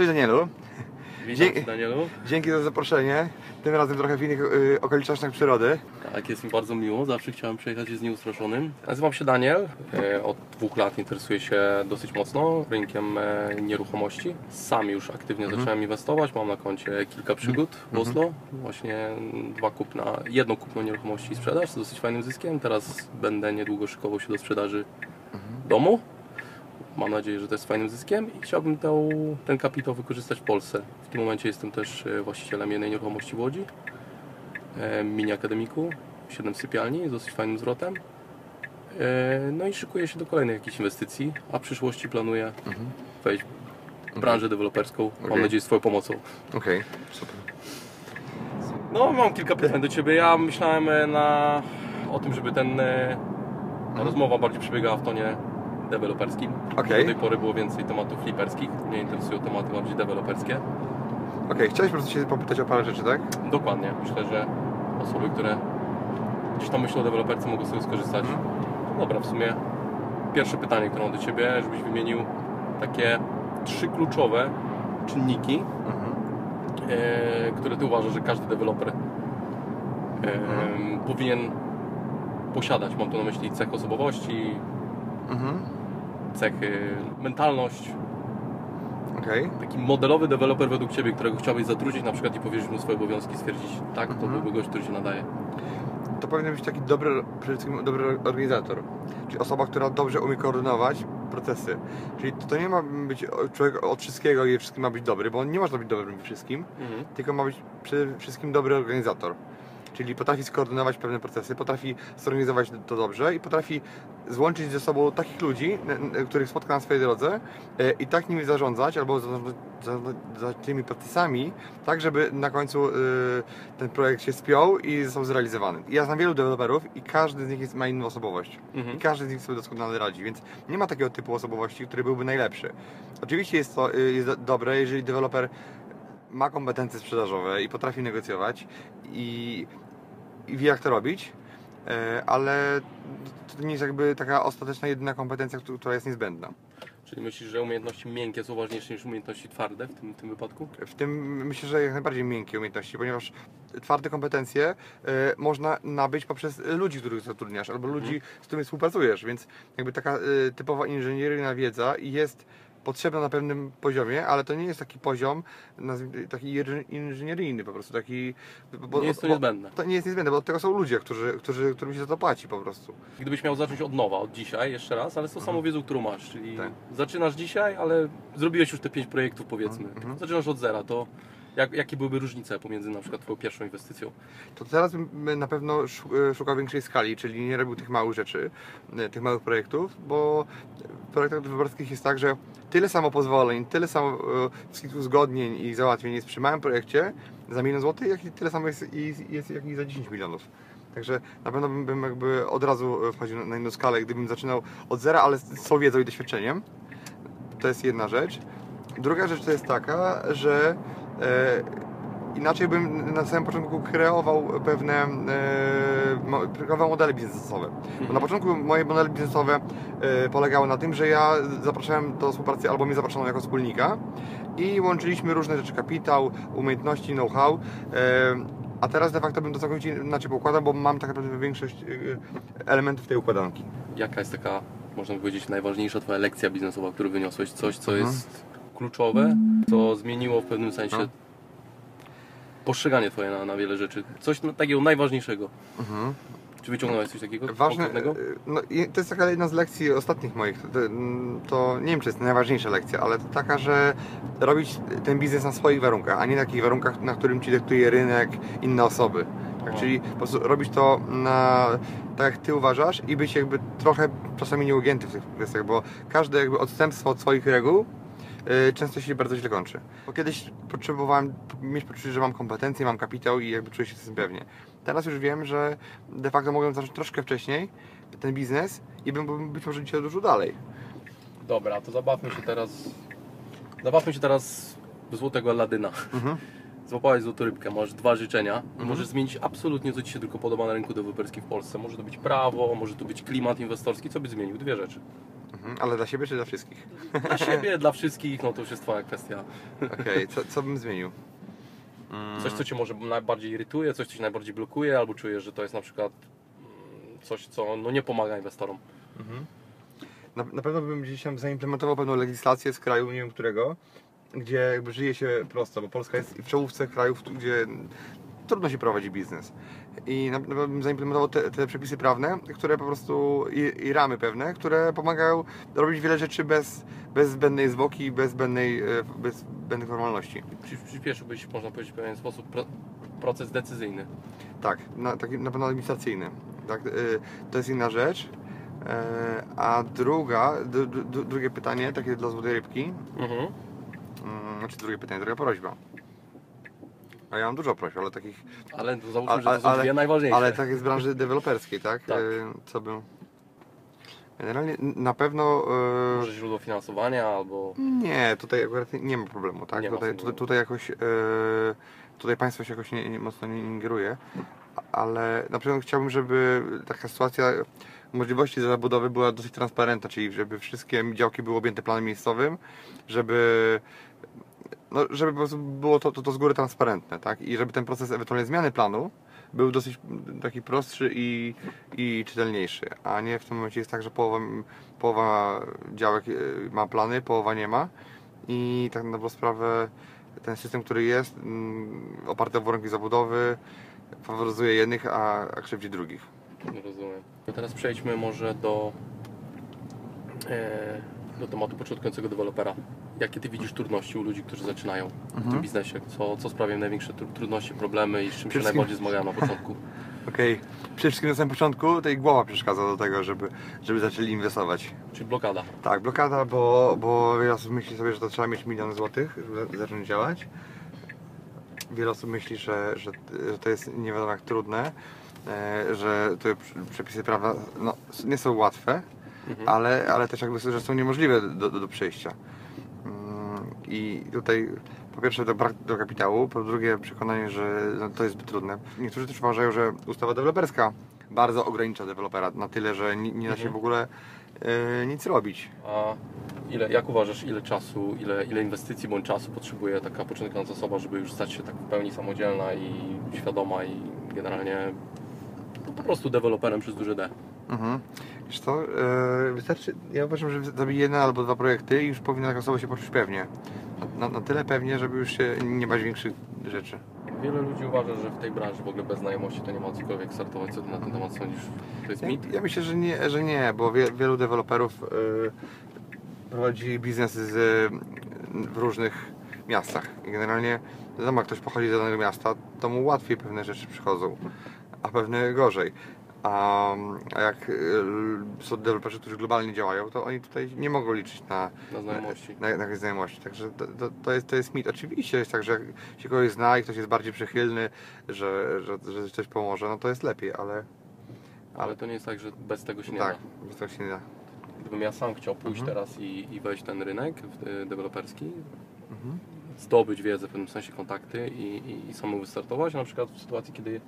Cześć Danielu. Witam Cię, Danielu. Dzięki za zaproszenie. Tym razem trochę w innych y, okolicznościach przyrody. Tak, jest mi bardzo miło. Zawsze chciałem przejechać z nieustraszonym. Nazywam się Daniel. E, Od dwóch lat interesuję się dosyć mocno rynkiem e, nieruchomości. Sam już aktywnie Mhm. zacząłem inwestować. Mam na koncie kilka przygód w Oslo. Właśnie dwa kupna, jedno kupno nieruchomości i sprzedaż z dosyć fajnym zyskiem. Teraz będę niedługo szykował się do sprzedaży Mhm. domu. Mam nadzieję, że to jest fajnym zyskiem i chciałbym tą, ten kapitał wykorzystać w Polsce. W tym momencie jestem też e, właścicielem jednej nieruchomości w Łodzi, e, mini akademiku, 7 sypialni z dosyć fajnym zwrotem. E, No i szykuję się do kolejnych jakichś inwestycji, a w przyszłości planuję wejść w branżę deweloperską, mam Okej. nadzieję z Twoją pomocą. Okej, super. No, mam kilka pytań do Ciebie. Ja myślałem na, o tym, żeby ten ta rozmowa bardziej przebiegała w tonie deweloperskim. Okej. Do tej pory było więcej tematów fliperskich. Mnie interesują tematy bardziej deweloperskie. Okej, chciałeś po prostu się popytać o parę rzeczy, tak? Dokładnie. Myślę, że osoby, które gdzieś tam myślą o deweloperce mogą sobie skorzystać. Dobra, w sumie pierwsze pytanie, które mam do Ciebie, żebyś wymienił takie trzy kluczowe czynniki, e, które Ty uważasz, że każdy deweloper e, powinien posiadać. Mam tu na myśli cech osobowości, Mhm. Cechy mentalność. Okej. Taki modelowy deweloper według Ciebie, którego chciałbyś zatrudnić na przykład i powierzyć mu swoje obowiązki, stwierdzić tak, to Mhm. byłby gość, który się nadaje. To powinien być taki dobry, przede wszystkim dobry organizator. Czyli osoba, która dobrze umie koordynować procesy. Czyli to nie ma być człowiek od wszystkiego i wszystkim ma być dobry, bo on nie może być dobrym we wszystkim, Mhm. tylko ma być przede wszystkim dobry organizator. Czyli potrafi skoordynować pewne procesy, potrafi zorganizować to dobrze i potrafi złączyć ze sobą takich ludzi, których spotka na swojej drodze e, i tak nimi zarządzać albo za, za, za tymi procesami, tak żeby na końcu e, ten projekt się spiął i został zrealizowany. I Ja znam wielu deweloperów i każdy z nich jest, ma inną osobowość. Mhm. I każdy z nich sobie doskonale radzi, więc nie ma takiego typu osobowości, który byłby najlepszy. Oczywiście jest to y, jest do- dobre, jeżeli deweloper ma kompetencje sprzedażowe i potrafi negocjować i, i wie jak to robić, e, ale to nie jest jakby taka ostateczna jedyna kompetencja, któ- która jest niezbędna. Czyli myślisz, że umiejętności miękkie są ważniejsze niż umiejętności twarde w tym, w tym wypadku? W tym myślę, że jak najbardziej miękkie umiejętności, ponieważ twarde kompetencje e, można nabyć poprzez ludzi, których zatrudniasz, albo ludzi, z którymi współpracujesz, więc jakby taka e, typowa inżynieryjna wiedza jest potrzebna na pewnym poziomie, ale to nie jest taki poziom taki inży- inżynieryjny po prostu, taki... bo- Nie jest to bo- niezbędne. To nie jest niezbędne, bo od tego są ludzie, którzy, którzy, którym się za to płaci po prostu. Gdybyś miał zacząć od nowa, od dzisiaj, jeszcze raz, ale z tą samą wiedzą, którą masz, czyli Tak. zaczynasz dzisiaj, ale zrobiłeś już te pięć projektów powiedzmy. Mhm. Zaczynasz od zera, to jak, jakie byłyby różnice pomiędzy na przykład Twoją pierwszą inwestycją? to teraz bym na pewno szu- szukał większej skali, czyli nie robił tych małych rzeczy, e, tych małych projektów, bo w projektach deweloperskich jest tak, że tyle samo pozwoleń, tyle samo e, wszystkich uzgodnień i załatwień jest przy małym projekcie za milion złotych, jak i tyle samo jest, jest jak i za 10 milionów. Także na pewno bym, jakby od razu e, wchodził na- inną skalę, gdybym zaczynał od zera, ale z tą wiedzą i doświadczeniem. To jest jedna rzecz. Druga rzecz to jest taka, że e, inaczej bym na samym początku kreował pewne e, kreował modele biznesowe. Bo na początku moje modele biznesowe e, polegały na tym, że ja zapraszałem do współpracy albo mnie zapraszano jako wspólnika i łączyliśmy różne rzeczy, kapitał, umiejętności, know-how. E, a teraz de facto bym to całkowicie inaczej poukładał, bo mam tak naprawdę większość e, elementów tej układanki. Jaka jest taka, można powiedzieć, najważniejsza Twoja lekcja biznesowa, którą wyniosłeś? Coś, co Mhm. jest kluczowe, co zmieniło w pewnym sensie No. postrzeganie Twoje na, na wiele rzeczy. Coś takiego najważniejszego. Mhm. Czy wyciągnąłeś coś takiego Ważne, konkretnego? no, to jest taka jedna z lekcji ostatnich moich. To, to nie wiem, czy jest najważniejsza lekcja, ale to taka, że robić ten biznes na swoich warunkach, a nie na takich warunkach, na którym ci dyktuje rynek, inne osoby. Tak, O. czyli po prostu robić to na, tak, jak ty uważasz i być jakby trochę czasami nieugięty w tych kwestiach, bo każde jakby odstępstwo od swoich reguł często się bardzo źle kończy. Bo kiedyś potrzebowałem mieć poczucie, że mam kompetencje, mam kapitał i jakby czuję się z tym pewnie. Teraz już wiem, że de facto mogłem zacząć troszkę wcześniej ten biznes i bym być może dzisiaj dużo dalej. Dobra, to zabawmy się teraz. Zabawmy się teraz złotego Aladyna. Mhm. Złapałeś złotą rybkę, masz dwa życzenia. Możesz zmienić absolutnie co Ci się tylko podoba na rynku deweloperskim w Polsce. Może to być prawo, może to być klimat inwestorski. Co byś zmienił? Dwie rzeczy. Mhm. Ale dla siebie czy dla wszystkich? Dla siebie, dla wszystkich, no to już jest Twoja kwestia. Okej, co, co bym zmienił? Mm. Coś, co Cię może najbardziej irytuje, coś, co Cię najbardziej blokuje, albo czujesz, że to jest na przykład mm, coś, co no, nie pomaga inwestorom. Na, na pewno bym gdzieś tam zaimplementował pewną legislację z kraju, nie wiem którego, gdzie jakby żyje się prosto, bo Polska jest w czołówce krajów, gdzie trudno się prowadzi biznes. I na pewno bym zaimplementował te, te przepisy prawne, które po prostu i, i ramy pewne, które pomagają robić wiele rzeczy bez, bez zbędnej zwłoki, bez zbędnej, e, bez zbędnych formalności. Przy- Przyspieszyłbyś, można powiedzieć, w pewien sposób pro, proces decyzyjny. Tak, na, taki, na pewno administracyjny. Tak, y, to jest inna rzecz. E, A druga, d, d, drugie pytanie, takie dla złotej rybki, Mhm. Mm, Znaczy drugie pytanie, druga prośba. A ja mam dużo prośb, ale takich. Ale to załóżmy, Ale, że to są ale, dwie najważniejsze. ale tak z branży deweloperskiej, tak? Tak. E, Co bym. Generalnie na pewno. e, Może źródło finansowania albo... Nie, tutaj akurat nie- ma problemu, tak? Nie tutaj, tutaj, tutaj jakoś. e, Tutaj państwo się jakoś nie, nie, mocno nie ingeruje, ale na przykład chciałbym, żeby taka sytuacja możliwości zabudowy była dosyć transparentna, czyli żeby wszystkie działki były objęte planem miejscowym, żeby no, żeby było to, to, to z góry transparentne, tak? I żeby ten proces ewentualnej zmiany planu był dosyć taki prostszy i, i czytelniejszy, a nie w tym momencie jest tak, że połowa, połowa działek e, ma plany, połowa nie ma i tak na dobrą sprawę ten system, który jest mm, oparty o warunki zabudowy faworyzuje jednych, a, a krzywdzi drugich. Rozumiem. Teraz przejdźmy może do, e, do tematu początkującego dewelopera. Jakie Ty widzisz trudności u ludzi, którzy zaczynają w Mhm. tym biznesie? Co, co sprawia im największe tru- trudności, problemy i z czym się najbardziej zmagają na początku? Okej, przede wszystkim na samym początku tej głowa przeszkadza do tego, żeby, żeby zaczęli inwestować. Czyli blokada. Tak, blokada, bo, bo wiele osób myśli sobie, że to trzeba mieć milion złotych, żeby zacząć działać. Wiele osób myśli, że, że, że to jest nie wiadomo jak trudne, e, że te pr- przepisy prawa no, nie są łatwe, Mhm. ale, ale też jakby że są niemożliwe do, do, do przejścia. Mm, I tutaj po pierwsze to brak do kapitału, po drugie przekonanie, że no, to jest zbyt trudne. Niektórzy też uważają, że ustawa deweloperska bardzo ogranicza dewelopera na tyle, że nie, nie da się Mhm. w ogóle e, nic robić. A ile, jak uważasz, ile czasu, ile, ile inwestycji bądź czasu potrzebuje taka początkująca osoba, żeby już stać się tak w pełni samodzielna i świadoma i generalnie no, po prostu deweloperem przez duże D? Mhm. Wiesz co, e, wystarczy, ja uważam, że zrobi jeden albo dwa projekty i już powinna taka osoba się poczuć pewnie. Na, na tyle pewnie, żeby już się nie bać większych rzeczy. Wiele ludzi uważa, że w tej branży w ogóle bez znajomości to nie ma cokolwiek startować. Co ty na ten temat sądzisz? To jest Ja, mit? ja myślę, że nie, że nie bo wie, wielu deweloperów e, prowadzi biznesy z, w różnych miastach. I generalnie, wiadomo, jak ktoś pochodzi z danego miasta, to mu łatwiej pewne rzeczy przychodzą, a pewne gorzej. A, a jak e, są deweloperzy, którzy globalnie działają, to oni tutaj nie mogą liczyć na, Na znajomości. na, na jakieś znajomości. Także to, to, to, jest, to jest mit. Oczywiście jest tak, że jak się kogoś zna i ktoś jest bardziej przychylny, że, że, że coś pomoże, no to jest lepiej, ale Ale to nie jest tak, że bez tego się nie tak, da. bez tego się nie da. Gdybym ja sam chciał pójść Mhm. teraz i, i wejść w ten rynek y, deweloperski, Mhm. zdobyć wiedzę, w pewnym sensie kontakty i, i, i samemu wystartować, na przykład w sytuacji, kiedy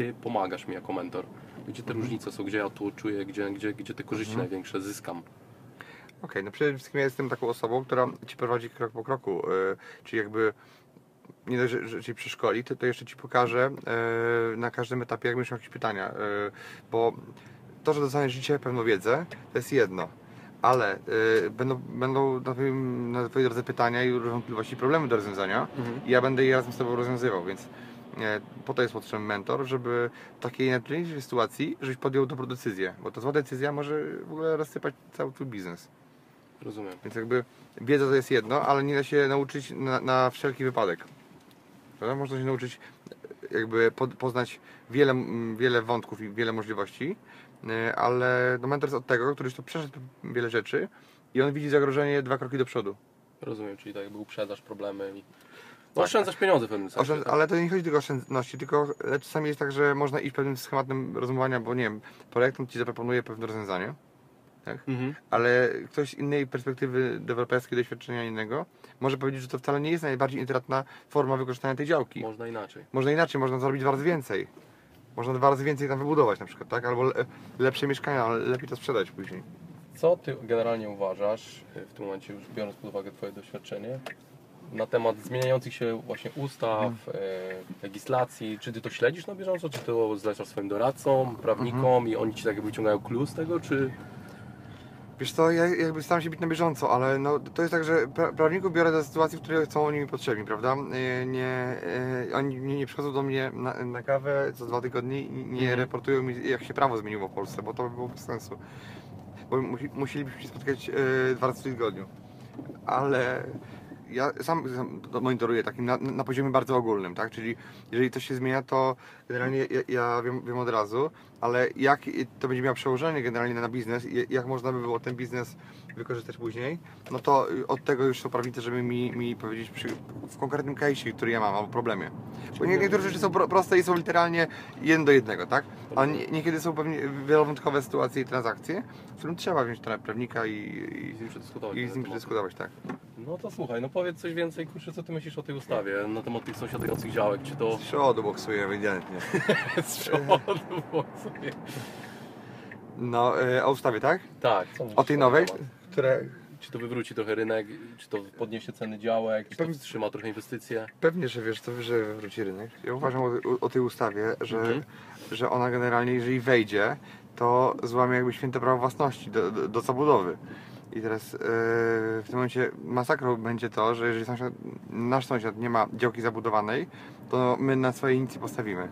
ty pomagasz mi jako mentor. Gdzie te Mhm. różnice są, gdzie ja tu czuję, gdzie, gdzie, gdzie te korzyści Mhm. największe zyskam. Okej, no przede wszystkim ja jestem taką osobą, która Ci prowadzi krok po kroku, yy, czyli jakby nie dość, że, że Ci przeszkoli, to, to jeszcze Ci pokaże yy, na każdym etapie, jak będziesz miał jakieś pytania, yy, bo to, że dostaniesz dzisiaj pewną wiedzę, to jest jedno, ale yy, będą, będą na, twoim, na Twojej drodze pytania i wątpliwości, problemy do rozwiązania i ja będę je razem z Tobą rozwiązywał, więc po to jest potrzebny mentor, żeby w takiej najtrudniejszej sytuacji, żebyś podjął dobrą decyzję, bo ta zła decyzja może w ogóle rozsypać cały Twój biznes. Rozumiem. Więc jakby wiedza to jest jedno, ale nie da się nauczyć na, na wszelki wypadek. Prawda? Można się nauczyć e, jakby po, poznać wiele, wiele wątków i wiele możliwości, e, ale no mentor jest od tego, który już to przeszedł wiele rzeczy i on widzi zagrożenie dwa kroki do przodu. Rozumiem, czyli tak jakby uprzedzasz problemy i Tak. oszczędzasz pieniądze w pewnym sensie. Oszczęd- ale to nie chodzi tylko o oszczędności, tylko ale czasami jest tak, że można iść pewnym schematem rozumowania, bo nie wiem, projektant ci zaproponuje pewne rozwiązanie, tak? Mhm. ale ktoś z innej perspektywy deweloperskiej, doświadczenia innego może powiedzieć, że to wcale nie jest najbardziej intratna forma wykorzystania tej działki. Można inaczej. Można inaczej, można zrobić dwa razy więcej. Można dwa razy więcej tam wybudować na przykład, tak? Albo le lepsze mieszkania, ale lepiej to sprzedać później. Co ty generalnie uważasz, y, w tym momencie już biorąc pod uwagę Twoje doświadczenie, na temat zmieniających się właśnie ustaw, Mhm. e, legislacji? Czy ty to śledzisz na bieżąco? Czy to zlecasz swoim doradcom, prawnikom Mhm. i oni ci tak jakby wyciągają clue z tego, czy... Wiesz co, ja jakby staram się być na bieżąco, ale no, to jest tak, że pra prawników biorę do sytuacji, w której są oni mi potrzebni, prawda? Nie, nie, e, oni nie, nie przychodzą do mnie na, na kawę co dwa tygodnie i nie Mhm. reportują mi, jak się prawo zmieniło w Polsce, bo to by było bez sensu. Bo musi, musielibyśmy się spotkać e, dwa razy w tygodniu. Ale ja sam, sam to monitoruję takim na, na poziomie bardzo ogólnym, tak? Czyli jeżeli coś się zmienia, to generalnie ja, ja wiem, wiem od razu, ale jak to będzie miało przełożenie generalnie na biznes, i jak można by było ten biznes wykorzystać później, no to od tego już są prawnicy, żeby mi, mi powiedzieć przy, w konkretnym case'ie, który ja mam, albo problemie. Bo nie, niektóre rzeczy są pro, proste i są literalnie jeden do jednego, tak? A nie, niekiedy są pewnie wielowątkowe sytuacje i transakcje, w którym trzeba wziąć teraz prawnika i, I z nim przedyskutować. i, i na z nim przedyskutować, tak. No to słuchaj, no powiedz coś więcej, kurczę, co ty myślisz o tej ustawie na temat tych sąsiadujących działek, czy to Z przodu boksuję ewidentnie. z przodu było sobie. No, y, o ustawie, tak? Tak, O tej nowej, które Czy to wywróci trochę rynek, czy to podniesie ceny działek, czy to Pewnie- wstrzyma trochę inwestycje? Pewnie, że wiesz, to że wróci rynek. Ja uważam o, o tej ustawie, że, Mhm. że ona generalnie, jeżeli wejdzie, to złamie jakby święte prawo własności do, do, do zabudowy. I teraz yy, w tym momencie masakrą będzie to, że jeżeli sąsiad, nasz sąsiad nie ma działki zabudowanej, to my na swojej nic nie postawimy.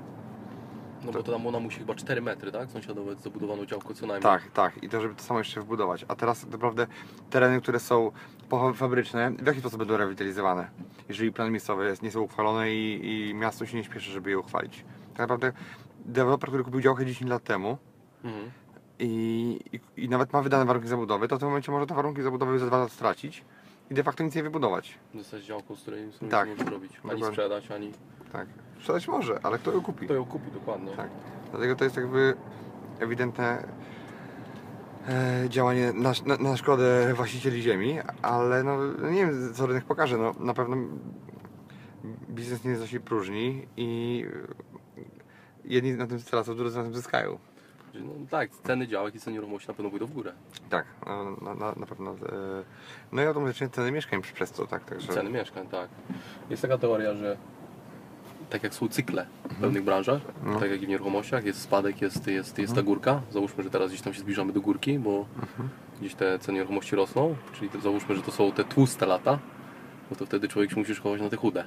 No bo to tam ona musi chyba 4 metry, tak? Sąsiadowe z zabudowaną działką co najmniej. Tak, tak. I to, żeby to samo jeszcze wbudować. A teraz naprawdę tereny, które są fabryczne, w jaki sposób będą rewitalizowane? Jeżeli plany miejscowe jest, nie są uchwalone i, i miasto się nie śpieszy, żeby je uchwalić. Tak naprawdę deweloper, który kupił działkę 10 lat temu Mhm. i, i, i nawet ma wydane warunki zabudowy, to w tym momencie może te warunki zabudowy za dwa lata stracić i de facto nic nie wybudować. Zostać działką, z której, z której Tak. nie zrobić. Ani Dokładnie. sprzedać, ani... Tak. Sprzedać może, ale kto ją kupi? Kto ją kupi dokładnie. Tak. Dlatego to jest jakby ewidentne e, działanie na, na, na szkodę właścicieli ziemi, ale no nie wiem co rynek pokaże, no na pewno biznes nie dość próżni i jedni na tym stracą, drudzy na tym zyskają. No, tak, ceny działek i ceny nieruchomości na pewno pójdą w górę. Tak, no, na, na, na pewno. E, no i automatycznie ceny mieszkań przez to, tak, także... Ceny mieszkań, tak. Jest taka teoria, że tak jak są cykle w pewnych branżach, No. tak jak i w nieruchomościach, jest spadek, jest, jest, jest ta górka. Załóżmy, że teraz gdzieś tam się zbliżamy do górki, bo gdzieś te ceny nieruchomości rosną, czyli to, załóżmy, że to są te tłuste lata, no to wtedy człowiek się musi szykować na te chude.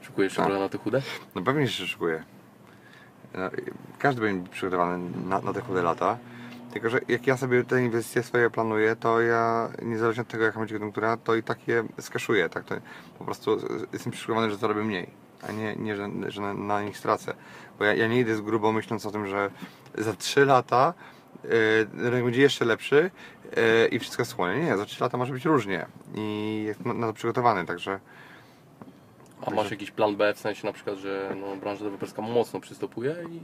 Szykujesz się Tak. na te chude? No pewnie się szykuje. No, każdy będzie przygotowany na, na te chude lata. Tylko, że jak ja sobie te inwestycje swoje planuję, to ja niezależnie od tego jaka będzie koniunktura, to i tak je skaszuję. Tak? To po prostu jestem przygotowany, że zarobię mniej, a nie, nie że, że na, na nich stracę. Bo ja, ja nie idę z grubo myśląc o tym, że za 3 lata yy, rynek będzie jeszcze lepszy yy, i wszystko schłonie. Nie, za 3 lata może być różnie. I jestem na, na to przygotowany, także A masz jakiś plan B, w sensie na przykład, że no, branża deweloperska mocno przystopuje i,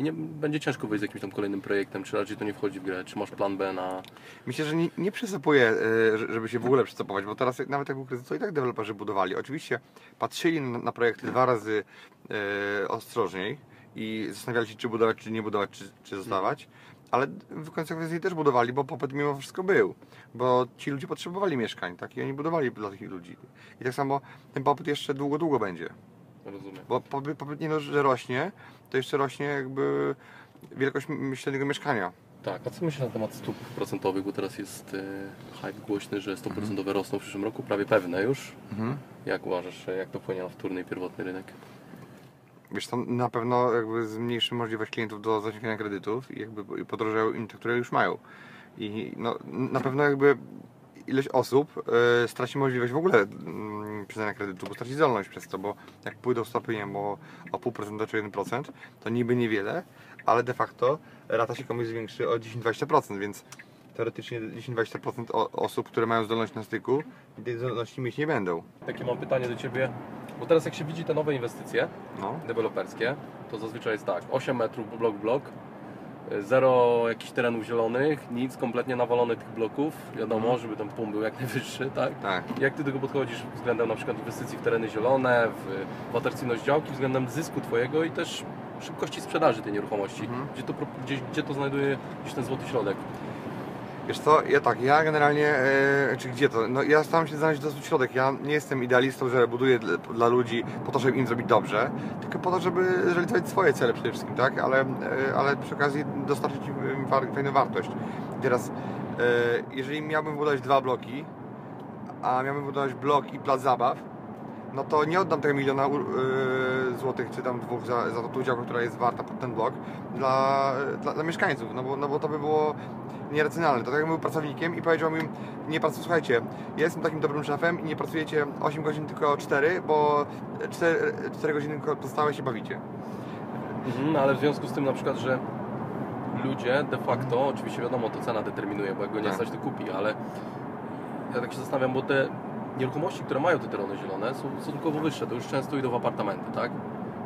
i nie będzie ciężko wyjść z jakimś tam kolejnym projektem, czy raczej to nie wchodzi w grę, czy masz plan B na... Myślę, że nie, nie przystopuję, e, że- żeby się w ogóle przystopować, bo teraz nawet jak był kryzys, to i tak deweloperzy budowali. Oczywiście patrzyli na, na projekty dwa razy e, ostrożniej i zastanawiali się, czy budować, czy nie budować, czy, czy zostawać, ale w konsekwencji też budowali, bo popyt mimo wszystko był, bo ci ludzie potrzebowali mieszkań, tak, i oni budowali dla tych ludzi. I tak samo ten popyt jeszcze długo, długo będzie, Rozumiem. bo popyt, popyt nie dość, że rośnie, to jeszcze rośnie jakby wielkość średniego mieszkania. Tak, a co myślisz na temat stóp procentowych, bo teraz jest e, hype głośny, że stopy procentowe rosną w przyszłym roku, prawie pewne już. Mhm. Jak uważasz, jak to wpłynie na wtórny i pierwotny rynek? Wiesz, to na pewno jakby zmniejszy możliwość klientów do zaciągania kredytów i jakby podrożają im te, które już mają. I no, na pewno jakby ilość osób e, straci możliwość w ogóle mm, przyznania kredytu, bo straci zdolność przez to, bo jak pójdą stopy, nie wiem, o, o 0,5% czy 1%, to niby niewiele, ale de facto rata się komuś zwiększy o 10-20%, więc teoretycznie 10-20% o- osób, które mają zdolność na styku, tej zdolności mieć nie będą. Takie mam pytanie do Ciebie, bo teraz jak się widzi te nowe inwestycje No. deweloperskie, to zazwyczaj jest tak, 8 metrów blok blok, zero jakichś terenów zielonych, nic, kompletnie nawalone tych bloków, wiadomo, żeby ten pum był jak najwyższy, tak? Tak. Jak Ty do tego podchodzisz względem na przykład inwestycji w tereny zielone, w, w atrakcyjność działki, względem zysku Twojego i też szybkości sprzedaży tej nieruchomości? Mhm. Gdzie, to, gdzie, gdzie to znajduje gdzieś ten złoty środek? Wiesz co, ja tak, ja generalnie, e, czy gdzie to? No ja staram się znaleźć dosyć środek. Ja nie jestem idealistą, że buduję dla, dla ludzi po to, żeby im zrobić dobrze, tylko po to, żeby realizować swoje cele przede wszystkim, tak? Ale, e, ale przy okazji dostarczyć im fajną wartość. Teraz, e, jeżeli miałbym budować dwa bloki, a miałbym budować blok i plac zabaw, no to nie oddam tego miliona e, złotych, czy tam dwóch za, za tą działkę, która jest warta pod ten blok dla, dla, dla mieszkańców, no bo, no bo to by było nieracjonalne. To tak jakbym był pracownikiem i powiedział mi, nie pracuj, słuchajcie, ja jestem takim dobrym szefem i nie pracujecie 8 godzin, tylko 4, bo 4, 4 godziny pozostałe się bawicie. Mhm, ale w związku z tym na przykład, że ludzie de facto, oczywiście wiadomo, to cena determinuje, bo jak go nie Tak. stać, to kupi, ale ja tak się zastanawiam, bo te nieruchomości, które mają te tereny zielone są stosunkowo wyższe, to już często idą w apartamenty, tak?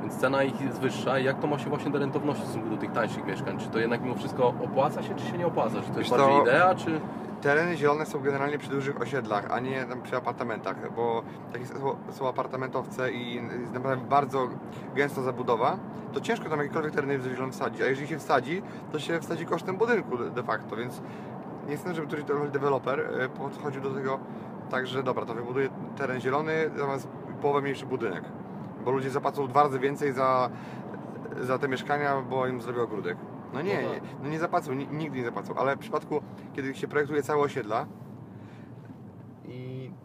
Więc cena ich jest wyższa i jak to ma się właśnie do rentowności w stosunku do tych tańszych mieszkań? Czy to jednak mimo wszystko opłaca się, czy się nie opłaca? Czy to jest Wiesz bardziej co? idea, czy... Tereny zielone są generalnie przy dużych osiedlach, a nie tam przy apartamentach, bo takie są, są apartamentowce i jest naprawdę bardzo gęsta zabudowa, to ciężko tam jakiekolwiek tereny zielone wsadzić, a jeżeli się wsadzi, to się wsadzi kosztem budynku de- facto, więc nie chcę, żeby któryś deweloper e, podchodził do tego tak, że dobra, to wybuduję teren zielony zamiast połowę mniejszy budynek, bo ludzie zapłacą dwa razy więcej za, za te mieszkania, bo im zrobił ogródek. No nie, No nie, tak. no nie zapłacą, ni- nigdy nie zapłacą, ale w przypadku, kiedy się projektuje całe osiedla,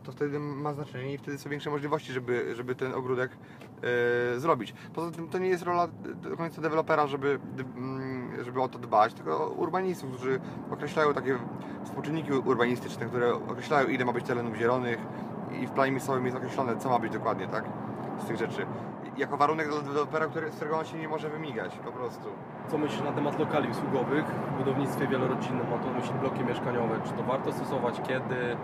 to wtedy ma znaczenie i wtedy są większe możliwości, żeby, żeby ten ogródek e, zrobić. Poza tym to nie jest rola do końca dewelopera, żeby, mm, żeby o to dbać, tylko urbanistów, którzy określają takie współczynniki urbanistyczne, które określają ile ma być terenów zielonych i w planie miejscowym jest określone co ma być dokładnie, tak? Z tych rzeczy. Jako warunek dla dewelopera, który, z którego on się nie może wymigać po prostu. Co myślisz na temat lokali usługowych w budownictwie wielorodzinnym? Mam tu na myśli bloki mieszkaniowe. Czy to warto stosować? Kiedy?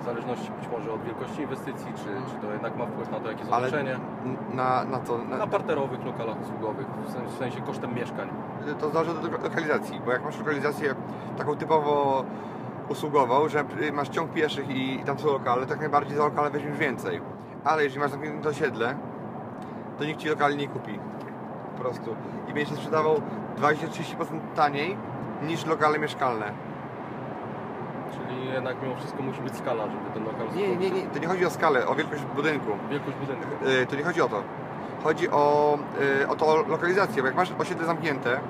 W zależności być może od wielkości inwestycji, czy, czy to jednak ma wpływ na to, jakie jest Ale otoczenie? na, na to, na, Na parterowych lokalach usługowych, w sensie, kosztem mieszkań. to zależy od lo- lokalizacji, bo jak masz lokalizację taką typowo usługową, że masz ciąg pieszych i tam są lokale, tak najbardziej za lokale weźmiesz więcej. Ale jeżeli masz zamknięte osiedle, to nikt ci lokali nie kupi. Po prostu. I będzie się sprzedawał 20-30% taniej niż lokale mieszkalne. Czyli jednak mimo wszystko musi być skala, żeby ten lokal Nie, nie, nie, to nie chodzi o skalę, o wielkość budynku. Wielkość budynku. Y, To nie chodzi o to. Chodzi o, y, o to o lokalizację, bo jak masz osiedle zamknięte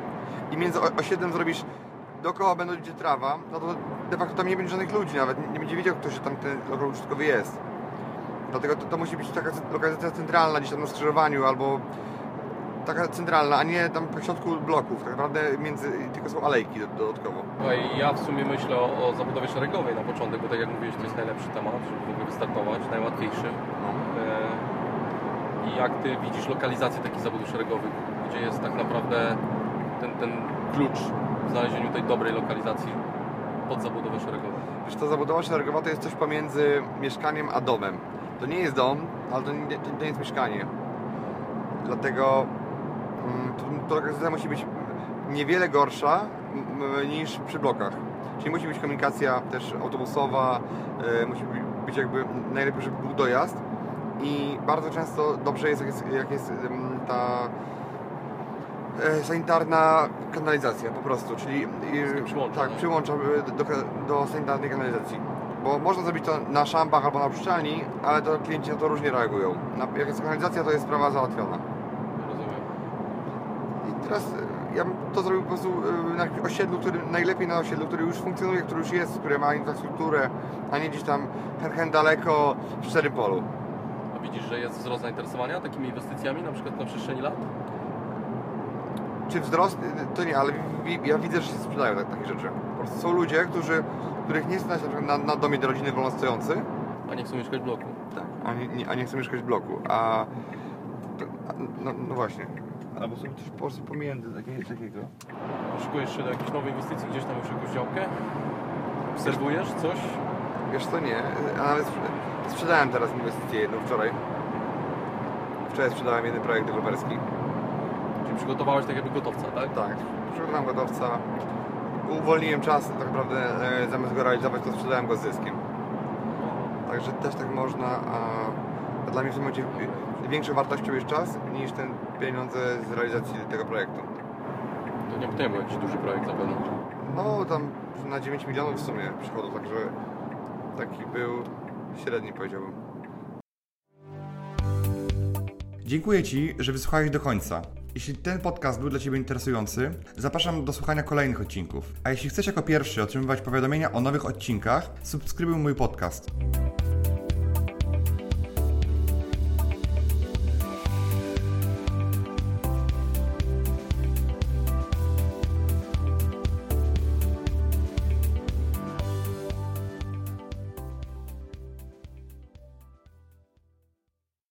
i między o- osiedlem zrobisz dookoła będą gdzie trawa, no to de facto tam nie będzie żadnych ludzi nawet, nie- nie będzie wiedział kto, że tam ten lokal użytkowy jest. Dlatego to, to musi być taka lokalizacja centralna, gdzieś tam na skrzyżowaniu albo taka centralna, a nie tam po środku bloków, tak naprawdę między, tylko są alejki do- dodatkowo. Słuchaj, ja w sumie myślę o, zabudowie szeregowej na początek, bo tak jak mówiłeś, to jest najlepszy temat, żeby w ogóle wystartować, najłatwiejszy. No. E, I jak Ty widzisz lokalizację takich zabudów szeregowych, gdzie jest tak naprawdę ten, ten klucz w znalezieniu tej dobrej lokalizacji pod zabudowę szeregową? Wiesz, to zabudowa szeregowa to jest coś pomiędzy mieszkaniem a domem. To nie jest dom, ale to nie, to nie jest mieszkanie. Dlatego to, musi być niewiele gorsza niż przy blokach. Czyli musi być komunikacja też autobusowa, e, musi być- jakby najlepiej, żeby był dojazd. I bardzo często dobrze jest, jak jest, jak jest ta e, sanitarna kanalizacja po prostu, czyli e, przyłącza, tak, nie? przyłącza do, do sanitarnej kanalizacji. Bo można zrobić to na szampach albo na pszczelni, ale to klienci na to różnie reagują. Jak jest kanalizacja, to jest sprawa załatwiona. Teraz e, ja bym to zrobił po prostu e, na osiedlu, który najlepiej na osiedlu, który już funkcjonuje, który już jest, który ma infrastrukturę, a nie gdzieś tam hen, hen daleko w szczerym polu. A widzisz, że jest wzrost zainteresowania takimi inwestycjami, na przykład na przestrzeni lat? Czy wzrost? Y, To nie, ale ja widzę, że się sprzedają tak, takie rzeczy. Po prostu są ludzie, którzy, których nie stać na na, na domie do rodziny wolnostojący, A nie chcą mieszkać w bloku. tak. a, nie, a nie chcą mieszkać w bloku, a no, no właśnie. Albo są też po prostu pomiędzy takie, takiego. Szykujesz się do jakiejś nowej inwestycji, gdzieś tam już jakąś działkę? Obserwujesz coś? Wiesz co, nie, a nawet sprze- sprzedałem teraz inwestycję jedną wczoraj. Wczoraj sprzedałem jeden projekt deweloperski. Czyli przygotowałeś tak jakby gotowca, tak? Tak, przygotowałem gotowca. Uwolniłem czas, tak naprawdę e, zamiast go realizować, to sprzedałem go z zyskiem. Także też tak można, a, dla mnie w tym momencie większą wartością jest czas niż ten pieniądze z realizacji tego projektu. To nie, nie był jakiś duży projekt zapewne. No tam na 9 milionów w sumie przychodu, także taki był średni powiedziałbym. Dziękuję Ci, że wysłuchałeś do końca. Jeśli ten podcast był dla Ciebie interesujący, zapraszam do słuchania kolejnych odcinków. A jeśli chcesz jako pierwszy otrzymywać powiadomienia o nowych odcinkach, subskrybuj mój podcast.